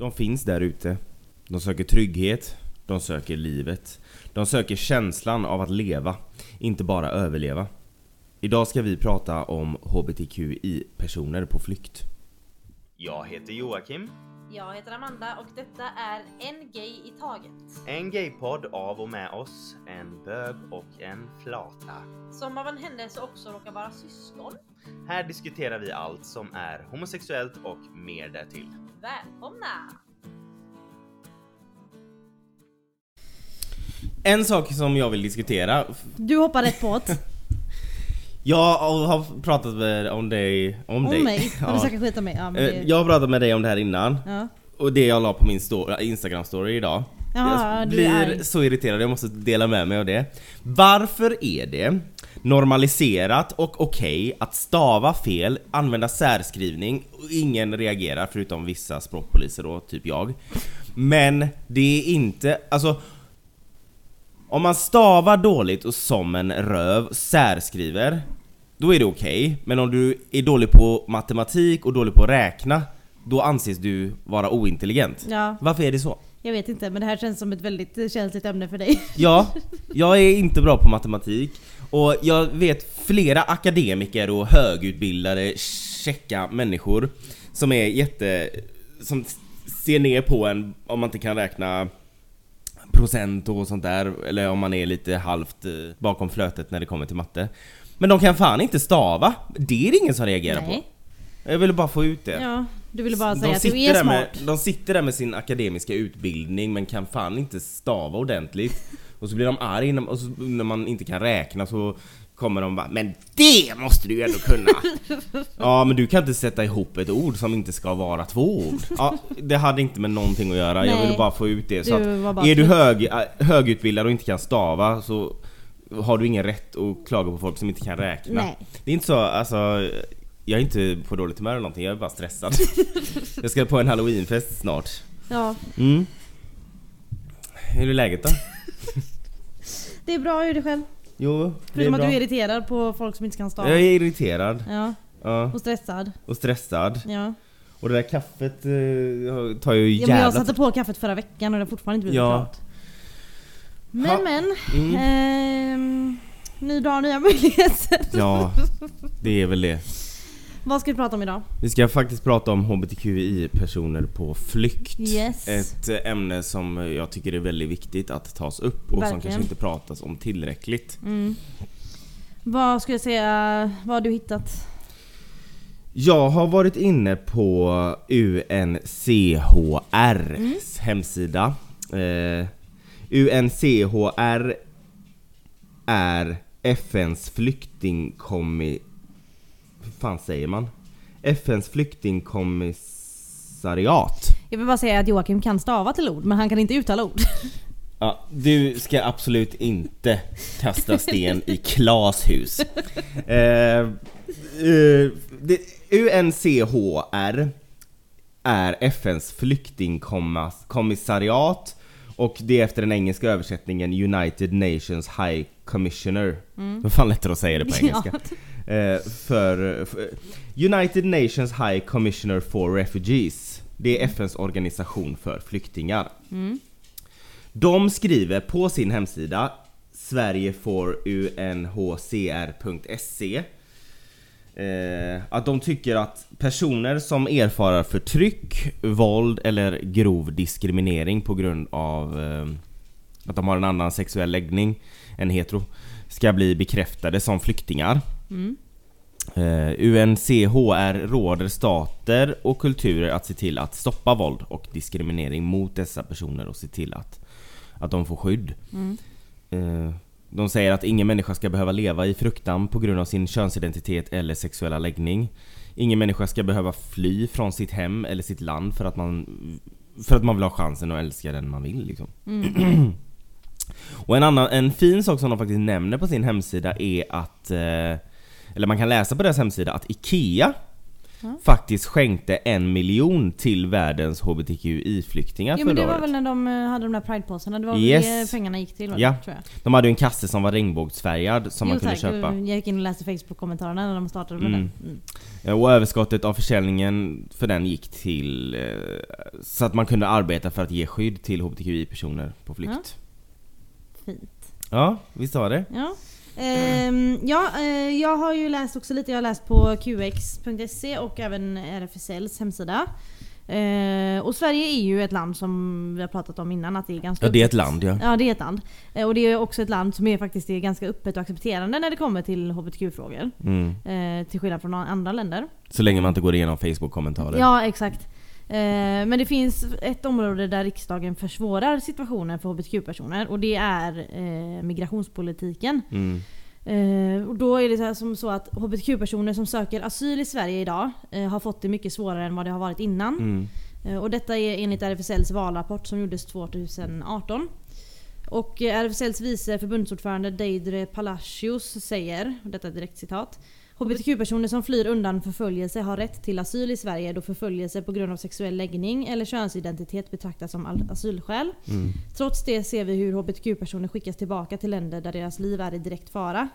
De finns där ute. De söker trygghet, de söker livet. De söker känslan av att leva, inte bara överleva. Idag ska vi prata om HBTQI-personer på flykt. Jag heter Joakim. Jag heter Amanda och detta är En Gay i Taget. En gaypodd av och med oss, en bög och en flata. Som av en händelse också råkar vara syskon. Här diskuterar vi allt som är homosexuellt och mer därtill. Välkomna! En sak som jag vill diskutera. Du hoppar rätt på det. Jag har pratat med, om dig... Om, Om dig. mig? Ja. Du Ja. snackar skit om mig? Ja, men Eh, det... Jag har pratat med dig om det här innan. ja. Och det jag la på min story, Instagram story idag. Jaha, jag blir så irriterad, jag måste dela med mig av det. Varför är det normaliserat och okej att stava fel, använda särskrivning och ingen reagerar förutom vissa språkpoliser då, typ jag. Men det är inte, alltså om man stavar dåligt och som en röv särskriver, då är det okej. Men om du är dålig på matematik och dålig på att räkna, då anses du vara ointelligent. ja, Varför är det så? jag vet inte men det här känns som ett väldigt känsligt ämne för dig. Ja, jag är inte bra på matematik och jag vet flera akademiker och högutbildade checka människor som är jätte... som ser ner på en om man inte kan räkna procent och sånt där eller om man är lite halvt eh, bakom flötet när det kommer till matte. Men de kan fan inte stava. Det är det ingen som reagerar på. Nej. Jag ville bara få ut det. Ja, du ville bara De säga att du är smart. Med, de sitter där med sin akademiska utbildning men kan fan inte stava ordentligt. Och så blir de arga när- och så, när man inte kan räkna så kommer de bara Men det måste du ju ändå kunna! ja men du kan inte sätta ihop ett ord som inte ska vara två ord. Ja, det hade inte med någonting att göra, jag Nej. ville bara få ut det. Så Du att är du hög, äh, högutbildad och inte kan stava så har du ingen rätt att klaga på folk som inte kan räkna. Nej. Det är inte så, alltså jag är inte på dåligt humör eller någonting, jag är bara stressad. jag ska på en halloweenfest snart. Ja, Mm. Hur är läget då? Det är bra, hur är det själv? Jo, det är Förutom att bra. du är irriterad på folk som inte kan stava. Jag är irriterad, Ja, ja, och stressad. och stressad. Ja. Och det där kaffet eh, tar ju ja men jävla... jag satte på kaffet förra veckan och det har fortfarande inte blivit Ja. klart. Men Ha. men. Mm. Ehm, ny dag, nya möjligheter. Ja, det är väl det. Vad ska vi prata om idag? Vi ska faktiskt prata om HBTQI-personer på flykt. Yes. Ett eh, ämne som jag tycker är väldigt viktigt att tas upp och som Verkligen. kanske inte pratas om tillräckligt. Mm. Vad skulle jag säga, vad har du hittat? Jag har varit inne på UNCHRs hemsida. Eh, UNCHR är FNs flyktingkommi... Fan säger man? FNs flyktingkommissariat. Jag vill bara säga att Joakim kan stava till ord men han kan inte uttala ord. Ja, du ska absolut inte kasta sten i Klas hus. Eh, eh, UNCHR är FNs flyktingkommissariat och det är efter den engelska översättningen United Nations High Commissioner. Det var fan lättare att säga det på engelska. Eh, för, för United Nations High Commissioner for Refugees. Det är FNs organisation för flyktingar. De skriver på sin hemsida Sverige for UNHCR.se eh, att de tycker att personer som erfarar förtryck, våld eller grov diskriminering på grund av eh, att de har en annan sexuell läggning än hetero ska bli bekräftade som flyktingar. Eh, UNCHR råder stater och kulturer att se till att stoppa våld och diskriminering mot dessa personer och se till att, att de får skydd. Eh, de säger att ingen människa ska behöva leva i fruktan på grund av sin könsidentitet eller sexuella läggning. Ingen människa ska behöva fly från sitt hem eller sitt land för att man, för att man vill ha chansen att älska den man vill. Liksom. Och en annan, en fin sak som de faktiskt nämner på sin hemsida är att, eh, eller man kan läsa på deras hemsida att IKEA Ja. faktiskt skänkte en miljon till världens HBTQI-flyktingar Jo men det förra var året. väl när de eh, hade de där pridepåsarna, det var Yes. väl det pengarna gick till? Ja. Tror jag. De hade ju en kasse som var regnbågsfärgad som jo, man kunde tack. köpa. Jag gick in och läste Facebook-kommentarerna när de startade med Mm. den. Mm. Ja, Och överskottet av försäljningen för den gick till eh, så att man kunde arbeta för att ge skydd till HBTQI-personer på flykt. Fint. Ja, visst var det? Ja. Ehm, ja, eh, jag har ju läst också lite, jag har läst på qx.se och även RFSLs hemsida. Eh, och Sverige är ju ett land som vi har pratat om innan att det är ganska Ja, det är ett land ja. Ja det är ett land. Eh, och det är också ett land som är faktiskt är ganska öppet och accepterande när det kommer till HBTQ-frågor. Mm. Till skillnad från andra länder. Så länge man inte går igenom Facebook-kommentarer. Ja exakt. Eh, men det finns ett område där riksdagen försvårar situationen för HBTQ-personer och det är eh, migrationspolitiken. Mm. Eh, och då är det så, här som så att HBTQ-personer som söker asyl i Sverige idag eh, har fått det mycket svårare än vad det har varit innan. Mm. Eh, och detta är enligt RFSLs valrapport som gjordes 2018. Och RFSLs vice förbundsordförande Deidre Palacios säger, och detta är ett direkt citat. HBTQ-personer som flyr undan förföljelse har rätt till asyl i Sverige då förföljelse på grund av sexuell läggning eller könsidentitet betraktas som asylskäl. Mm. Trots det ser vi hur HBTQ-personer skickas tillbaka till länder där deras liv är i direkt fara.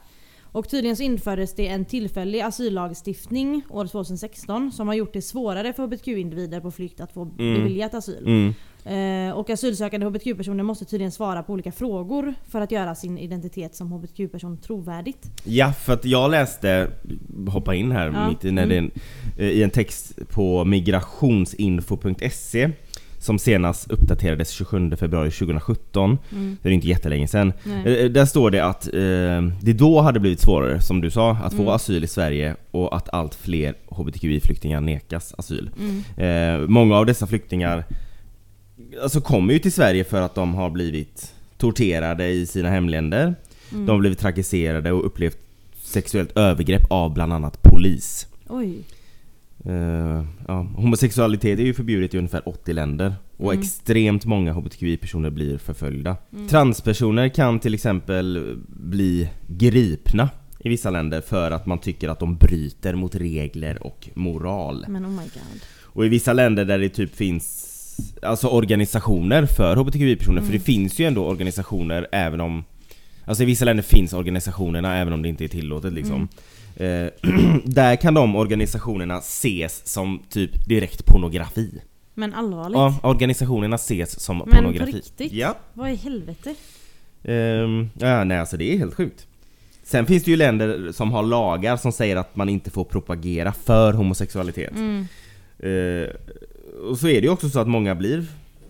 Och tydligen så infördes det en tillfällig asyllagstiftning år 2016 som har gjort det svårare för HBTQ-individer på flykt att få Mm. beviljat asyl. Mm. Eh, och asylsökande HBTQ-personer måste tydligen svara på olika frågor för att göra sin identitet som HBTQ-person trovärdigt. Ja, för att jag läste, hoppa in här Ja, mitt i, när mm. det, eh, i en text på migrationsinfo.se som senast uppdaterades 27 februari 2017. Mm. Det är inte jättelänge sedan. Nej. Eh, Där står det att eh, det då hade blivit svårare, som du sa, att få Mm. asyl i Sverige och att allt fler HBTQI-flyktingar nekas asyl. Mm. Eh, många av dessa flyktingar alltså kommer ju till Sverige för att de har blivit torterade i sina hemländer. Mm. De har blivit trakasserade och upplevt sexuellt övergrepp av bland annat polis. Oj. Eh, ja, homosexualitet är ju förbjudet i ungefär 80 länder och Mm. extremt många HBTQI-personer blir förföljda. Mm. Transpersoner kan till exempel bli gripna i vissa länder för att man tycker att de bryter mot regler och moral. Men oh my god. Och i vissa länder där det typ finns Alltså organisationer för HBTQI-personer, för Mm. det finns ju ändå organisationer även om Alltså i vissa länder finns organisationerna även om det inte är tillåtet liksom Mm. eh, Där kan de organisationerna ses som typ direkt pornografi Men allvarligt? Ja, organisationerna ses som Men pornografi på riktigt? Ja, Vad i helvete? Ehm, ja nej alltså det är helt sjukt Sen finns det ju länder som har lagar som säger att man inte får propagera för homosexualitet Mm. Eh, och så är det ju också så att många blir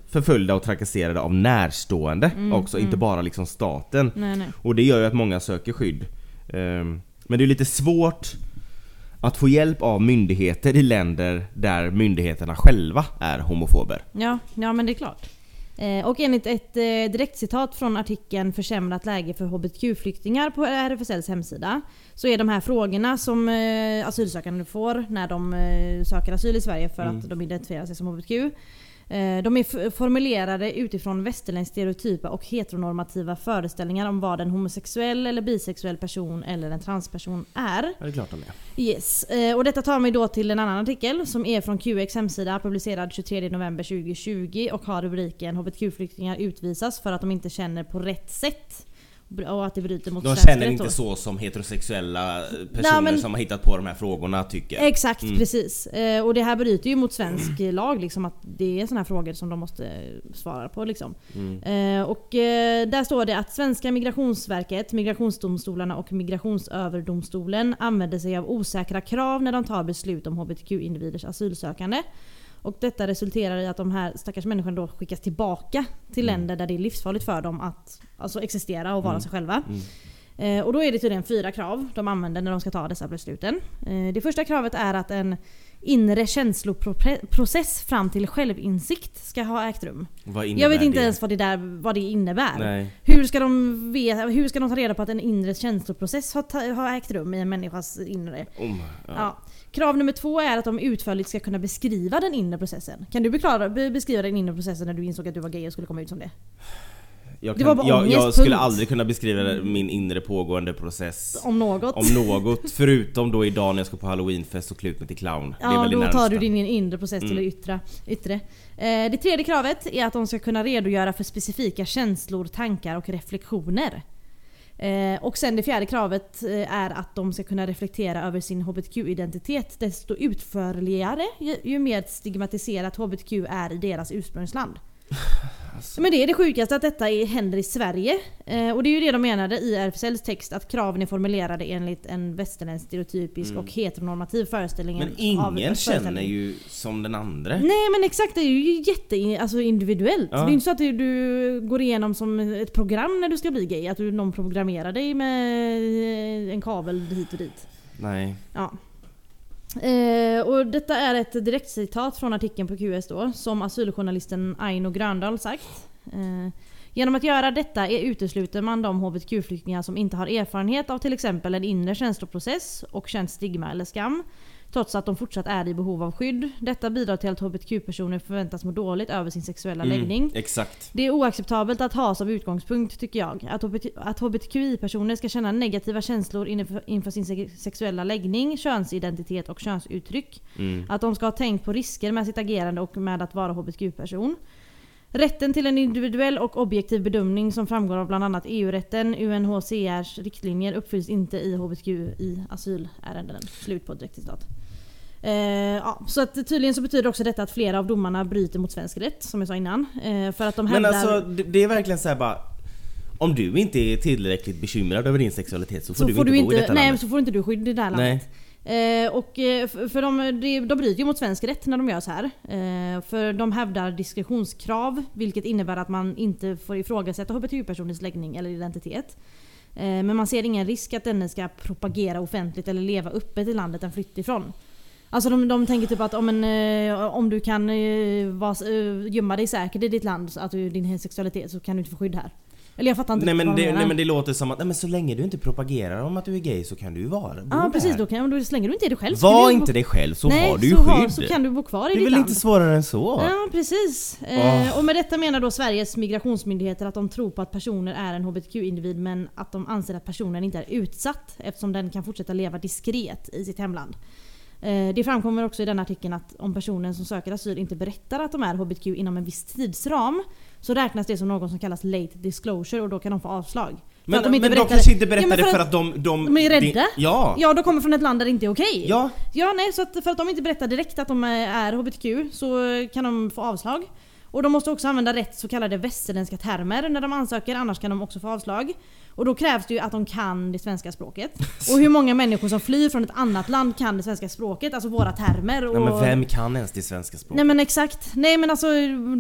förföljda och trakasserade av närstående Mm, också, inte mm. bara liksom staten. Nej nej. Och det gör ju att många söker skydd. Ehm, men det är lite svårt att få hjälp av myndigheter i länder där myndigheterna själva är homofober. Ja, ja men det är klart. Eh, och enligt ett eh, direktcitat från artikeln 'Försämrat läge för HBTQ-flyktingar' på RFSLs hemsida så är de här frågorna som eh, asylsökande får när de söker asyl i Sverige för Mm. att de identifierar sig som HBTQ de är formulerade utifrån västerländskt stereotypa och heteronormativa föreställningar om vad en homosexuell eller bisexuell person eller en transperson är. Ja, det är klart de är. Yes, eh, och detta tar mig då till en annan artikel som är från QX hemsida publicerad 23 november 2020 och har rubriken HBTQ-flyktingar utvisas för att de inte känner på rätt sätt. Och att det bryter mot De känner inte så som heterosexuella personer men- som har hittat på de här frågorna tycker. Exakt, Mm. precis. Eh, och det här bryter ju mot svensk lag liksom att det är såna här frågor som de måste svara på liksom. Mm. Eh, och eh, där står det att svenska migrationsverket, migrationsdomstolarna och migrationsöverdomstolen använder sig av osäkra krav när de tar beslut om HBTQ-individers asylsökande. Och detta resulterar i att de här stackars människorna då skickas tillbaka till Mm. länder där det är livsfarligt för dem att alltså, existera och vara Mm. sig själva. Mm. Eh, och då är det tydligen fyra krav de använder när de ska ta dessa besluten. Eh, det första kravet är att en inre känsloprocess fram till självinsikt ska ha ägt rum. Jag vet inte det? ens vad det, där, vad det innebär. Nej. Hur ska, de veta, hur ska de ta reda på att en inre känsloprocess har, ta, har ägt rum i en människas inre? Om, ja. Ja. Krav nummer två är att de utförligt ska kunna beskriva den inre processen. Kan du beklara, be- beskriva den inre processen när du insåg att du var gay och skulle komma ut som det? jag, kan, jag, ångest, jag skulle aldrig kunna beskriva min inre pågående process Om något. om något, förutom då idag när jag ska på halloweenfest och klä ut mig till clown. det är Ja, väl då tar närmsta. du din inre process till Mm. det yttre. yttre. Eh, det tredje kravet är att de ska kunna redogöra för specifika känslor, tankar och reflektioner. Eh, och sen det fjärde kravet eh, är att de ska kunna reflektera över sin HBTQ-identitet desto utförligare ju, ju mer stigmatiserat HBTQ är i deras ursprungsland. Alltså. Men det är det sjukaste att detta är, händer i Sverige. Eh, och det är ju det de menade i RFSLs text att kraven är formulerade enligt en västerländsk stereotypisk och heteronormativ föreställning Men ingen känner ju som den andra. Nej men exakt, det är ju jätte alltså individuellt. Ja. Det är inte så att du, du går igenom som ett program när du ska bli gay. Att du, någon programmerar dig med eh, en kabel hit och dit. Nej. Ja. Eh, och detta är ett direktcitat från artikeln på QS då, som asyljournalisten Aino Gröndahl sagt. Eh, genom att göra detta är utesluter man de HBTQ-flyktingar som inte har erfarenhet av till exempel en inre känsloprocess och känt stigma eller skam. Trots att de fortsatt är i behov av skydd. Detta bidrar till att HBTQ-personer förväntas må dåligt över sin sexuella läggning. Mm, exakt. Det är oacceptabelt att ha som utgångspunkt tycker jag. Att, HBT, att HBTQI-personer ska känna negativa känslor inför, inför sin se- sexuella läggning, könsidentitet och könsuttryck. Mm. Att de ska ha tänkt på risker med sitt agerande och med att vara HBTQ-person. Rätten till en individuell och objektiv bedömning som framgår av bland annat EU-rätten, UNHCRs riktlinjer uppfylls inte i HBTQI asylärenden. Slut på direktcitat. Eh, ja, så att tydligen så betyder också detta att flera av domarna bryter mot svensk rätt, som jag sa innan. Eh, för att de Men hävdar... alltså det, det är verkligen så här bara om du inte är tillräckligt bekymrad över din sexualitet så får så du får inte du bo i detta nej, landet. så får inte du skydd i det här Nej. landet. Eh, och eh, för de, de bryter ju mot svensk rätt när de gör så här. Eh, för de hävdar diskretionskrav, vilket innebär att man inte får ifrågasätta hbtq-personers läggning eller identitet. Eh, men man ser ingen risk att denne ska propagera offentligt eller leva öppet i landet den flytt ifrån. Alltså de, de tänker typ att om, en, eh, om du kan eh, eh, gömma dig säkert i ditt land, att du, din sexualitet, så kan du inte få skydd här. Eller jag fattar inte Nej men, vad de det, menar. nej men det låter som att nej, men så länge du inte propagerar om att du är gay så kan du ju vara bo Ja precis, där. då, kan, då slänger du inte dig själv så kan Var du inte bo- dig själv så Nej, har du ju så skydd. har- så kan du bo kvar i det är ditt väl land. inte svårare än så? Ja precis. Eh, och med detta menar då Sveriges migrationsmyndigheter att de tror på att personer är en HBTQ-individ men att de anser att personen inte är utsatt eftersom den kan fortsätta leva diskret i sitt hemland. Eh, Det framkommer också i den artikeln att om personen som söker asyl inte berättar att de är HBTQ inom en viss tidsram så räknas det som någon som kallas late disclosure och då kan de få avslag. För Men, de men de kanske inte Ja, berättar men det för för att att de... De, de är rädda? det- ja. Ja, de kommer från ett land där det inte är okej. Ja. Ja, nej, så att för att de inte berättar direkt att de är HBTQ så kan de få avslag. Och de måste också använda rätt så kallade västerländska termer när de ansöker, annars kan de också få avslag. Och då krävs det ju att de kan det svenska språket. Och hur många människor som flyr från ett annat land kan det svenska språket, alltså våra termer. Och... Nej, men vem kan ens det svenska språket? Nej men exakt. Nej men alltså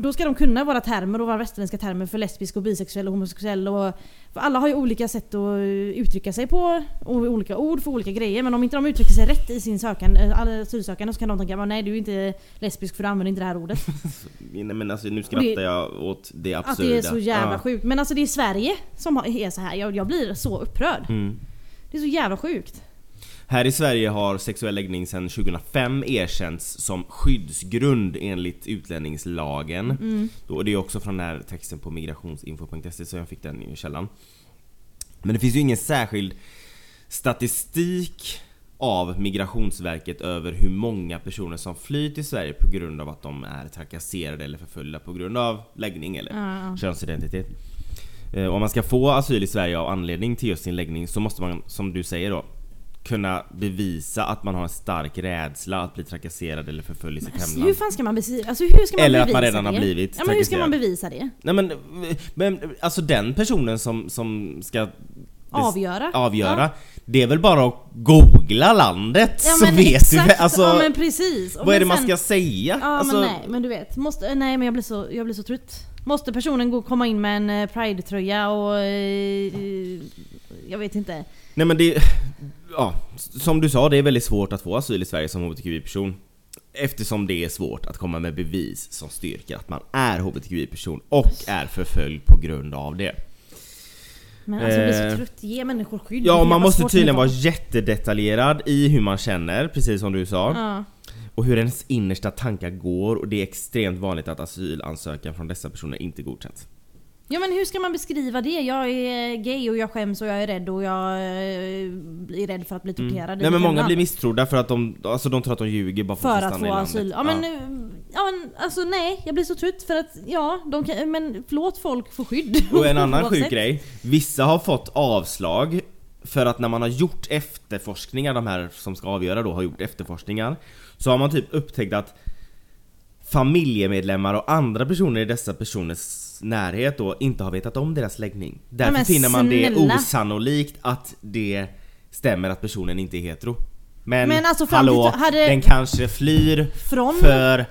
då ska de kunna våra termer och våra västerländska termer för lesbisk och bisexuell och homosexuell och... Alla har ju olika sätt att uttrycka sig på och olika ord för olika grejer men om inte de uttrycker sig rätt i sin sökan, äh, asylsökande så kan de tänka nej du är inte lesbisk för du använder inte det här ordet. Nej, men alltså, nu skrattar jag åt det Att absurda. det är så jävla Ja. sjukt. Men alltså det är Sverige som är så här. Jag, jag blir så upprörd. Mm. Det är så jävla sjukt. Här i Sverige har sexuell läggning sedan 2005 erkänts som skyddsgrund enligt utlänningslagen. Mm. Då, och det är också från den här texten på migrationsinfo.se så jag fick den i källan. Men det finns ju ingen särskild statistik av Migrationsverket över hur många personer som flyr till Sverige på grund av att de är trakasserade eller förföljda på grund av läggning eller ja. könsidentitet. Eh, Om man ska få asyl i Sverige av anledning till just sin läggning så måste man, som du säger då, kunna bevisa att man har en stark rädsla att bli trakasserad eller förföljd i sitt Alltså, hemland. hur fan ska man bevisa alltså, hur ska man Eller att bevisa man redan det? har blivit Ja men hur ska man bevisa det? Nej men, men alltså den personen som, som ska Avgöra? avgöra Ja. Det är väl bara att googla landet Ja, så vet exakt. du alltså, Ja men precis. Och Vad är det men man sen- ska säga? Ja alltså, men nej men du vet. Måste, nej men jag blir så, jag blir så trött. Måste personen gå komma in med en eh, Pride-tröja och... Eh, jag vet inte. Nej men det, ja, som du sa, det är väldigt svårt att få asyl i Sverige som HBTQI-person. Eftersom det är svårt att komma med bevis som styrker att man är HBTQI-person och är förföljd på grund av det. Men alltså jag blir Eh, så trött. Ge människor skydd. Ja, man måste tydligen vara jättedetaljerad i hur man känner, precis som du sa. Ja. Och hur ens innersta tankar går och det är extremt vanligt att asylansökan från dessa personer inte godkänns. Ja men hur ska man beskriva det? Jag är gay och jag skäms och jag är rädd och jag eh, är rädd för att bli torterad i Nej men många blir misstrodda för att de, alltså de tror att de ljuger bara för, För att få stanna i asyl. landet. Ja men, eh, ja men alltså nej, jag blir så trött för att ja, de kan, men låt folk få skydd. Och en annan sjuk grej, vissa har fått avslag för att när man har gjort efterforskningar, de här som ska avgöra då har gjort efterforskningar Så har man typ upptäckt att familjemedlemmar och andra personer i dessa personers närhet då inte har vetat om deras läggning. Därför men finner man det osannolikt att det stämmer att personen inte är hetero. Men, Men alltså hallå, hade- den kanske flyr Från för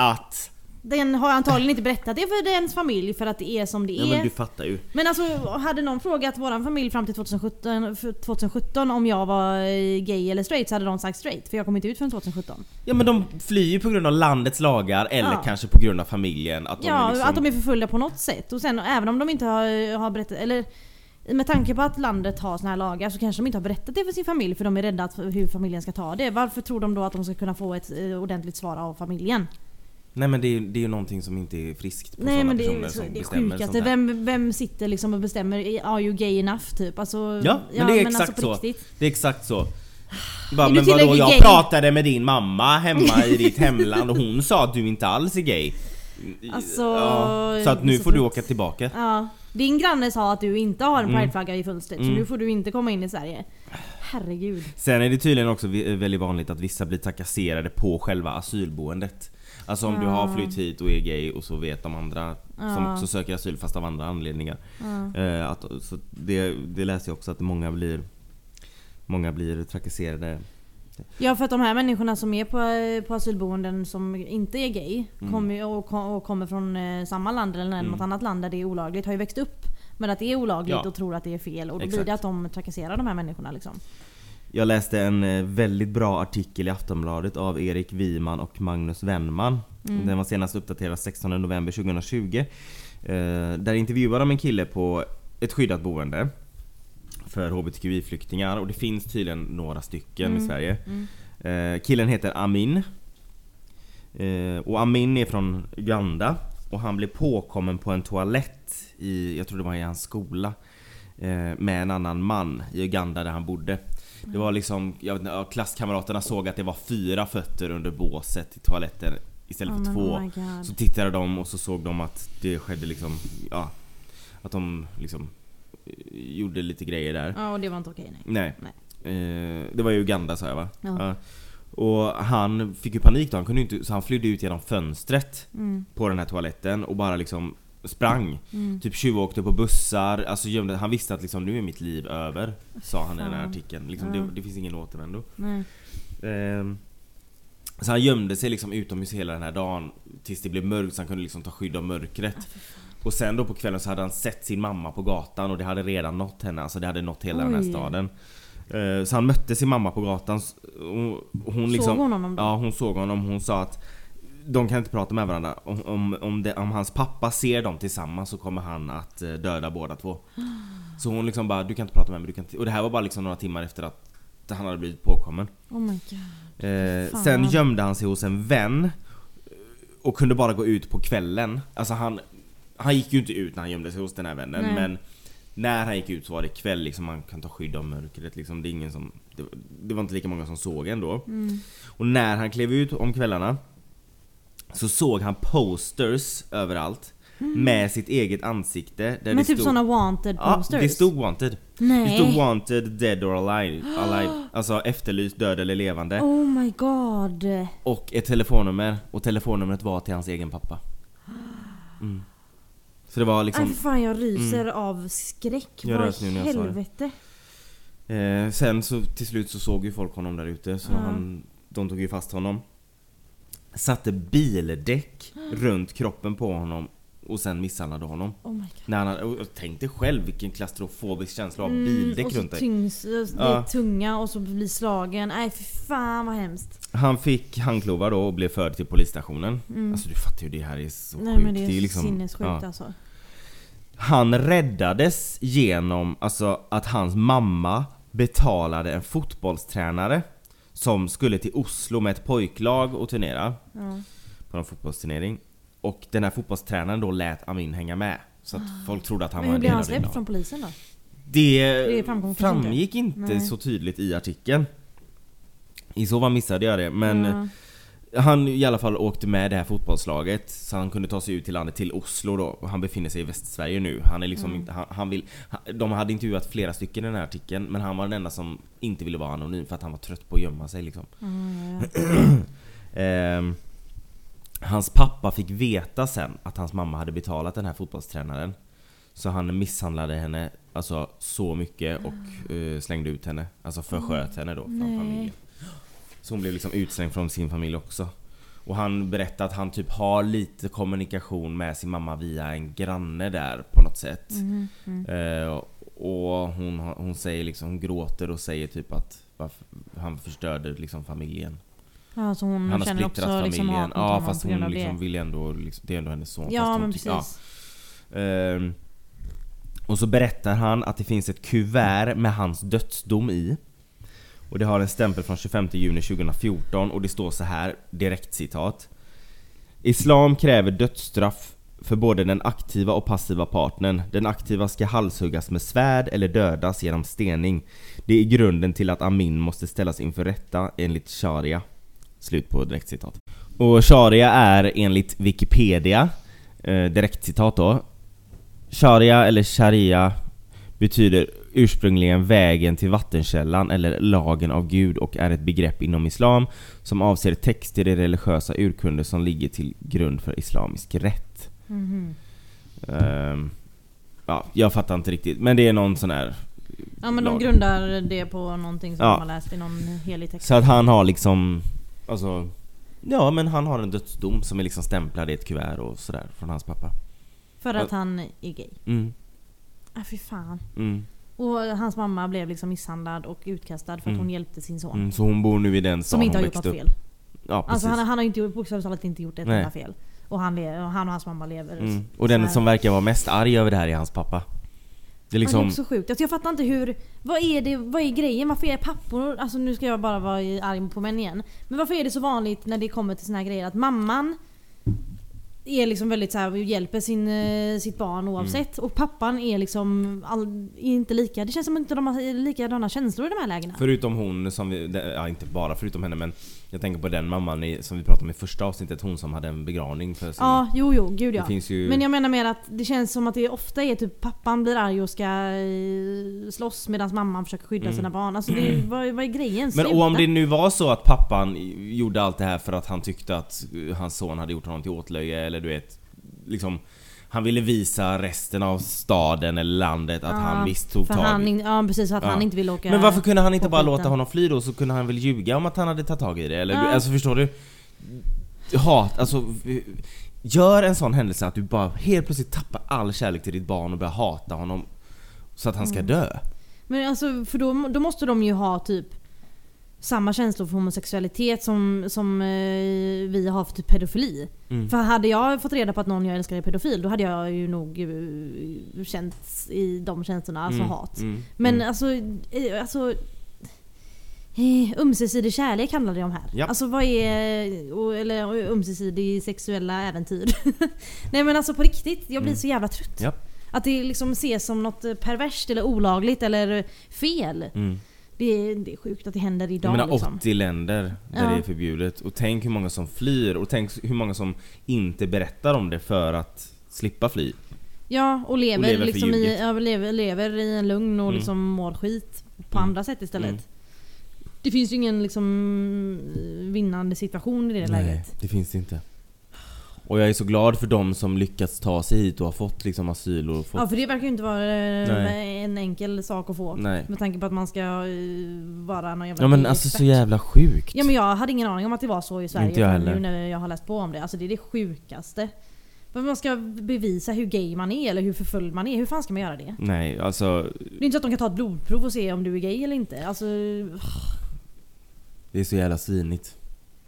att... Den har antagligen inte berättat det för ens familj för att det är som det Ja är. men du fattar ju Men alltså hade någon frågat våran familj fram till 2017, för 2017 om jag var eh, gay eller straight så hade de sagt straight. För jag kom inte ut förrän 2017. Ja men de flyr ju på grund av landets lagar eller Ja. kanske på grund av familjen att de Ja, liksom... att de är förföljda på något sätt. Och sen även om de inte har, har berättat, eller med tanke på att landet har såna här lagar så kanske de inte har berättat det för sin familj för de är rädda att, hur familjen ska ta det. Varför tror de då att de ska kunna få ett eh, ordentligt svar av familjen? Nej men det är, det är ju någonting som inte är friskt på Nej men det personer är som det bestämmer sånt sjukaste. här. Vem, vem sitter liksom och bestämmer Are you gay enough? Typ? Alltså, Ja, men det är exakt alltså på så. riktigt. Det är exakt så. Bara, Är du men vadå, tillräckligt jag gay? pratade med din mamma hemma i ditt hemland och hon sa att du inte alls är gay. Alltså, ja, så att nu får du åka tillbaka. Ja. Din granne sa att du inte har en Mm. prideflagga i fönstret så Mm. nu får du inte komma in i Sverige. Herregud. Sen är det tydligen också vi- väldigt vanligt att vissa blir trakasserade på själva asylboendet. Alltså om du har flytt hit och är gay och så vet de andra som också söker asyl fast av andra anledningar. Eh, att, så det, det läser jag också att många blir Många blir trakasserade. Ja för att de här människorna som är på, på asylboenden som inte är gay Mm. kommer, och, och kommer från eh, samma land eller något annat land där det är olagligt har ju växt upp med att det är olagligt Ja. och tror att det är fel och då Exakt. blir det att de trakasserar de här människorna liksom. Jag läste en eh, väldigt bra artikel i Aftonbladet av Erik Wiman och Magnus Wennman. Den var senast uppdaterad 16 november 2020. Eh, där intervjuar de en kille på ett skyddat boende för HBTQI-flyktingar och det finns tydligen några stycken i Sverige. Eh, killen heter Amin. Och Amin är från Uganda och han blev påkommen på en toalett i, jag tror det var i hans skola, med en annan man i Uganda där han bodde. Det var liksom, jag vet inte, ja, klasskamraterna såg att det var fyra fötter under båset i toaletten istället Oh, för men två. oh. Så tittade de och så såg de att det skedde liksom, ja, att de liksom eh, gjorde lite grejer där. Ja och det var inte okej nej. Nej. Nej. Eh, det var i Uganda sa jag va? Ja. Och han fick ju panik då, han kunde inte, så han flydde ut genom fönstret Mm. på den här toaletten och bara liksom sprang. Typ tjuvåkte på bussar, alltså gömde, han visste att liksom nu är mitt liv över. Sa han i den här artikeln. Liksom, Ja. det, det finns ingen återvändo. Nej. Ehm, så han gömde sig liksom utomhus hela den här dagen tills det blev mörkt så han kunde liksom ta skydd av mörkret. Och sen då på kvällen så hade han sett sin mamma på gatan och det hade redan nått henne, alltså det hade nått hela den här Oj. staden. Eh, Så han mötte sin mamma på gatan och hon liksom, Såg hon honom då? Ja hon såg honom, hon sa att de kan inte prata med varandra. Om, om, om, det, om hans pappa ser dem tillsammans så kommer han att eh, döda båda två. Så hon liksom bara, du kan inte prata med mig, du kan inte... Och det här var bara liksom några timmar efter att han hade blivit påkommen. Oh my. Eh, sen gömde han sig hos en vän eh, och kunde bara gå ut på kvällen. Alltså han, han gick ju inte ut när han gömde sig hos den här vännen Nej. men när han gick ut så var det kväll liksom, man kan ta skydd av mörkret liksom. Det, är ingen som, det, det var inte lika många som såg ändå. Mm. Och när han klev ut om kvällarna så såg han posters överallt med sitt eget ansikte. Där Men det typ stod, såna wanted Ja, posters? det stod wanted. Det Nej. stod wanted, dead or alive. alive. Alltså efterlyst, död eller levande. Oh my god. Och ett telefonnummer. Och telefonnumret var till hans egen pappa. Mm. Så det var liksom... för fan jag ryser av skräck. Jag Vad i det. helvete? Eh, sen så till slut så såg ju folk honom där ute så Ja. han, de tog ju fast honom. Satte bildäck runt kroppen på honom och sen misshandlade honom. Oh my god. När han hade, och tänk dig själv vilken klaustrofobisk känsla av Mm, bildäck runt dig. tyngs, det Ja. är tunga och så blir slagen. Nej för fan vad hemskt. Han fick handklovar då och blev förd till polisstationen. Alltså du fattar ju det här är så Mm. Nej sjukt. men det är, ju liksom- sinnessjukt ja. alltså. Han räddades genom alltså, att hans mamma betalade en fotbollstränare som skulle till Oslo med ett pojklag och turnera Ja. på en fotbollsturnering. Och den här fotbollstränaren då lät Amin hänga med. Så att folk trodde att han Men var hur en blev del han av det. släppt laget. från polisen då? Det, Det framgick inte Nej. så tydligt i artikeln. I så fall missade jag det men Ja. Han i alla fall åkte med det här fotbollslaget så han kunde ta sig ut till landet, till Oslo då. Och han befinner sig i Västsverige nu. Han är liksom Mm. inte, han, han vill, de hade intervjuat flera stycken i den här artikeln men han var den enda som inte ville vara anonym för att han var trött på att gömma sig liksom. Mm. Ehm, hans pappa fick veta sen att hans mamma hade betalat den här fotbollstränaren. Så han misshandlade henne alltså så mycket och eh, slängde ut henne. Alltså försköt henne då från Nej. familjen. Så hon blev liksom utslängd från sin familj också. Och han berättade att han typ har lite kommunikation med sin mamma via en granne där på något sätt. Mhm, mm. Eh, och hon, hon säger liksom, hon gråter och säger typ att varför, han förstörde liksom familjen. Ja, så hon Han har känner också liksom familjen. hat mot ja honom fast hon liksom vill ändå, liksom, det är ändå hennes son. Ja men tycker- precis. Ehm, och så berättar han att det finns ett kuvert med hans dödsdom i. Och det har en stämpel från 25 juni 2014 och det står så här, direkt citat. Islam kräver dödsstraff för både den aktiva och passiva partnern. Den aktiva ska halshuggas med svärd eller dödas genom stening. Det är grunden till att Amin måste ställas inför rätta enligt sharia. Slut på direktcitat. Och sharia är enligt Wikipedia, eh, direktcitat då, Sharia eller sharia betyder ursprungligen vägen till vattenkällan eller lagen av Gud och är ett begrepp inom Islam som avser texter i religiösa urkunder som ligger till grund för islamisk rätt. Mhm. Ehm, ja, jag fattar inte riktigt men det är någon sån här Ja men de lag. grundar det på någonting som Ja. de har läst i någon helig text. Så att han har liksom, alltså Ja men han har en dödsdom som är liksom stämplad i ett kuvert och sådär från hans pappa. För att han är gay. Mm, Ah, fy fan. mm, Och hans mamma blev liksom misshandlad och utkastad för att Mm. hon hjälpte sin son. mm. Så hon bor nu i den Som stan inte har hon gjort något växte upp. fel. Ja precis. Alltså han, han har inte gjort- bokstavligt talat inte gjort ett Nej. enda fel. Och han, le- och han och hans mamma lever Mm. så Och den här. som verkar vara mest arg över det här är hans pappa. Det är Ja, det är liksom... också sjukt. Alltså jag fattar inte hur... Vad är, det, vad är grejen? Varför är pappor... Alltså nu ska jag bara vara arg på män igen. Men varför är det så vanligt när det kommer till såna här grejer att mamman är liksom väldigt så här, hjälper sin, eh, sitt barn oavsett. Mm. Och pappan är liksom all, inte lika... Det känns som att inte de har likadana känslor i de här lägena. Förutom hon som vi, ja inte bara förutom henne men Jag tänker på den mamman i, som vi pratade om i första avsnittet, hon som hade en begravning för sin... Ja, jo, jo, gud ja. Det finns ju... Men jag menar mer att det känns som att det ofta är typ pappan blir arg och ska eh, slåss medan mamman försöker skydda Mm. sina barn. Alltså det, vad, vad är grejen? Men och om det nu var så att pappan gjorde allt det här för att han tyckte att eh, hans son hade gjort honom till åtlöje eller du vet Liksom Han ville visa resten av staden eller landet att Ja, han visst tog tag han, in- ja precis, att Ja. han inte vill åka Men varför kunde han inte bara skiten. låta honom fly då? Så kunde han väl ljuga om att han hade tagit tag i det? Eller Ja. alltså förstår du? Hat, alltså Gör en sån händelse att du bara helt plötsligt tappar all kärlek till ditt barn och börjar hata honom Så att han ska Mm. dö Men alltså, för då, då måste de ju ha typ samma känslor för homosexualitet som, som eh, vi har för typ pedofili. Mm. För hade jag fått reda på att någon jag älskar är pedofil, då hade jag ju nog eh, känt i de känslorna, alltså Mm, hat. mm, Men mm. alltså, eh, alltså eh, Ömsesidig kärlek handlar det om här. Ja. Alltså vad är... Eller ömsesidig sexuella äventyr. Nej men alltså på riktigt, jag blir Mm. så jävla trött. Ja. Att det liksom ses som något perverst eller olagligt eller fel. Mm. Det är, det är sjukt att det händer idag Jag menar liksom. 80 länder där Ja. det är förbjudet och tänk hur många som flyr och tänk hur många som inte berättar om det för att slippa fly. Ja, och lever, Och lever liksom i, ja, lever, lever i en lugn och Mm. liksom mår skit på Mm. andra sätt istället. Mm. Det finns ju ingen liksom vinnande situation i det läget. det finns det inte. Och jag är så glad för dem som lyckats ta sig hit och har fått liksom asyl och fått... Ja för det verkar ju inte vara eh, Nej. en enkel sak att få. Nej. Med tanke på att man ska eh, vara någon jävla Ja men expert. alltså så jävla sjukt. Ja men jag hade ingen aning om att det var så i Sverige Inte jag heller. nu när jag har läst på om det. Alltså det är det sjukaste. Men man ska bevisa hur gay man är eller hur förföljd man är. Hur fan ska man göra det? Nej, alltså Det är inte så att de kan ta ett blodprov och se om du är gay eller inte. Alltså... det är så jävla svinigt.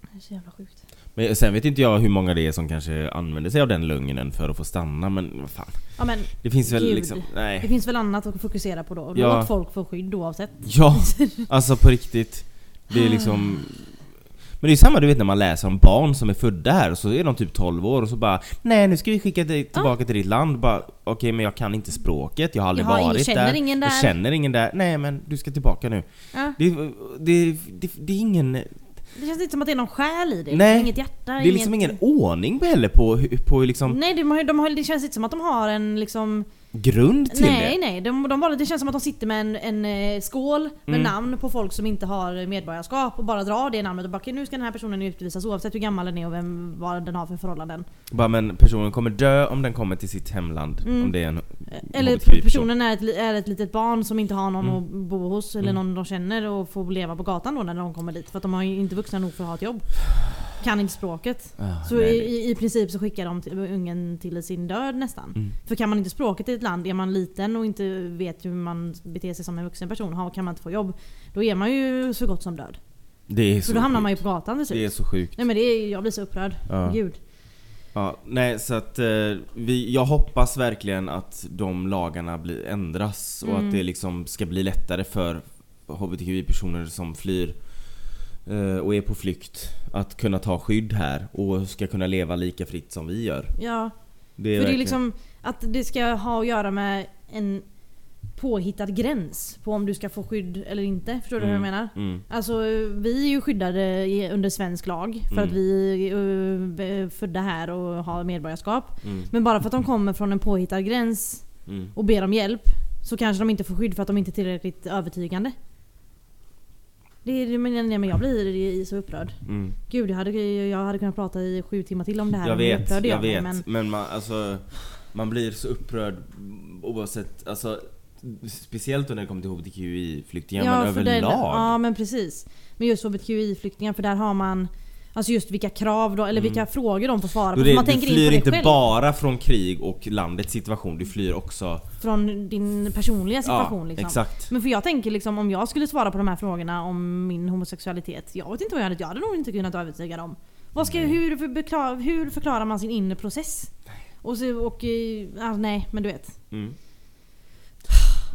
Det är så jävla sjukt. Men sen vet inte jag hur många det är som kanske använder sig av den lögnen för att få stanna men vad fan. Ja men Det finns väl Gud. liksom, det nej. finns väl annat att fokusera på då. Ja. Låt folk få skydd oavsett. Ja, alltså på riktigt. Det är liksom... Men det är samma du vet när man läser om barn som är födda här och så är de typ 12 år och så bara Nej nu ska vi skicka dig tillbaka till ditt land. Bara Okej men jag kan inte språket, jag har aldrig Jag har varit känner där. ingen där. Jag känner ingen där. Nej men du ska tillbaka nu. Ja. Det, det, det, det är ingen... Det känns inte som att det är någon själ i det. Nej. Inget hjärta, Det är liksom inget... ingen ordning heller på, på liksom Nej, de har, de har, det känns inte som att de har en liksom... grund till Nej, det. nej. De, de bara, det känns som att de sitter med en, en eh, skål med Mm. namn på folk som inte har medborgarskap och bara drar det namnet och bara "Okej, nu ska den här personen utvisas oavsett hur gammal den är och vem, vad den har för förhållanden. Bara men personen kommer dö om den kommer till sitt hemland. Mm. Om det är en Eller HBTQI-person. personen är ett, är ett litet barn som inte har någon Mm. att bo hos eller Mm. någon de känner och får leva på gatan då när de kommer dit. För att de ju inte vuxna nog för att ha ett jobb. Kan inte språket. Ah, Så i, i, princip så skickar de till, ungen till sin död nästan. Mm. För kan man inte språket i ett land, är man liten och inte vet hur man beter sig som en vuxen person, har- kan man inte få jobb. Då är man ju så gott som död. Det är Så så då hamnar sjukt. man ju på gatan till Det är så sjukt. Nej men det är, jag blir så upprörd. Ja. Gud. Ja, nej så att eh, vi, jag hoppas verkligen att de lagarna blir, ändras och Mm. att det liksom ska bli lättare för HBTQI-personer som flyr och är på flykt att kunna ta skydd här och ska kunna leva lika fritt som vi gör. Ja. Det är För det är verkligen- liksom att det ska ha att göra med en påhittad gräns på om du ska få skydd eller inte. Förstår du hur jag Mm, menar? Mm. Alltså vi är ju skyddade under svensk lag för Mm. att vi är eh, födda här och har medborgarskap. Mm. Men bara för att de kommer från en påhittad gräns Mm. och ber om hjälp så kanske de inte får skydd för att de inte är tillräckligt övertygande. Det men, nej, men jag blir så upprörd. Mm. Gud, jag hade, jag hade kunnat prata i sju timmar till om det här. Jag vet, jag blev, vet. Men, Men man, alltså, man blir så upprörd oavsett, alltså Speciellt när det kommer till HBTQI-flyktingar men för det- överlag. Ja men precis. Men just HBTQI-flyktingar för där har man Alltså just vilka krav då, eller vilka frågor de får svara på. det, man du tänker in flyr det inte själv. bara från krig och landets situation, du flyr också... Från din personliga situation ja, liksom. exakt. Men för jag tänker liksom om jag skulle svara på de här frågorna om min homosexualitet. Jag vet inte vad jag hade Jag hade nog inte kunnat övertyga dem. Vad ska, hur, för, bekla- hur förklarar man sin inre process? Och, så, och eh, ja, nej men du vet. Mm.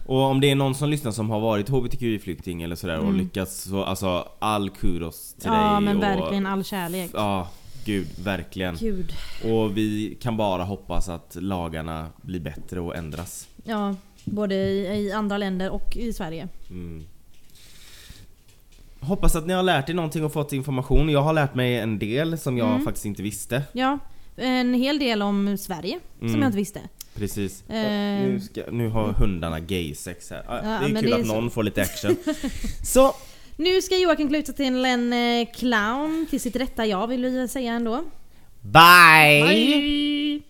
Och om det är någon som lyssnar som har varit HBTQI-flykting eller sådär och Mm. lyckats så alltså all kudos till dig. Ja men och, verkligen all kärlek. Ja, gud, verkligen. Gud. Och vi kan bara hoppas att lagarna blir bättre och ändras. Ja, både i, i andra länder och i Sverige. Mm. Hoppas att ni har lärt er någonting och fått information. Jag har lärt mig en del som jag Mm. faktiskt inte visste. Ja, en hel del om Sverige som Mm. jag inte visste. Precis. Eh. Nu, ska, nu har hundarna gay-sex här. Ah, Ja, det är men kul det är att så. någon får lite action. så, Nu ska Joakim klä ut sig till en eh, clown till sitt rätta jag vill vi säga ändå. bye! Bye!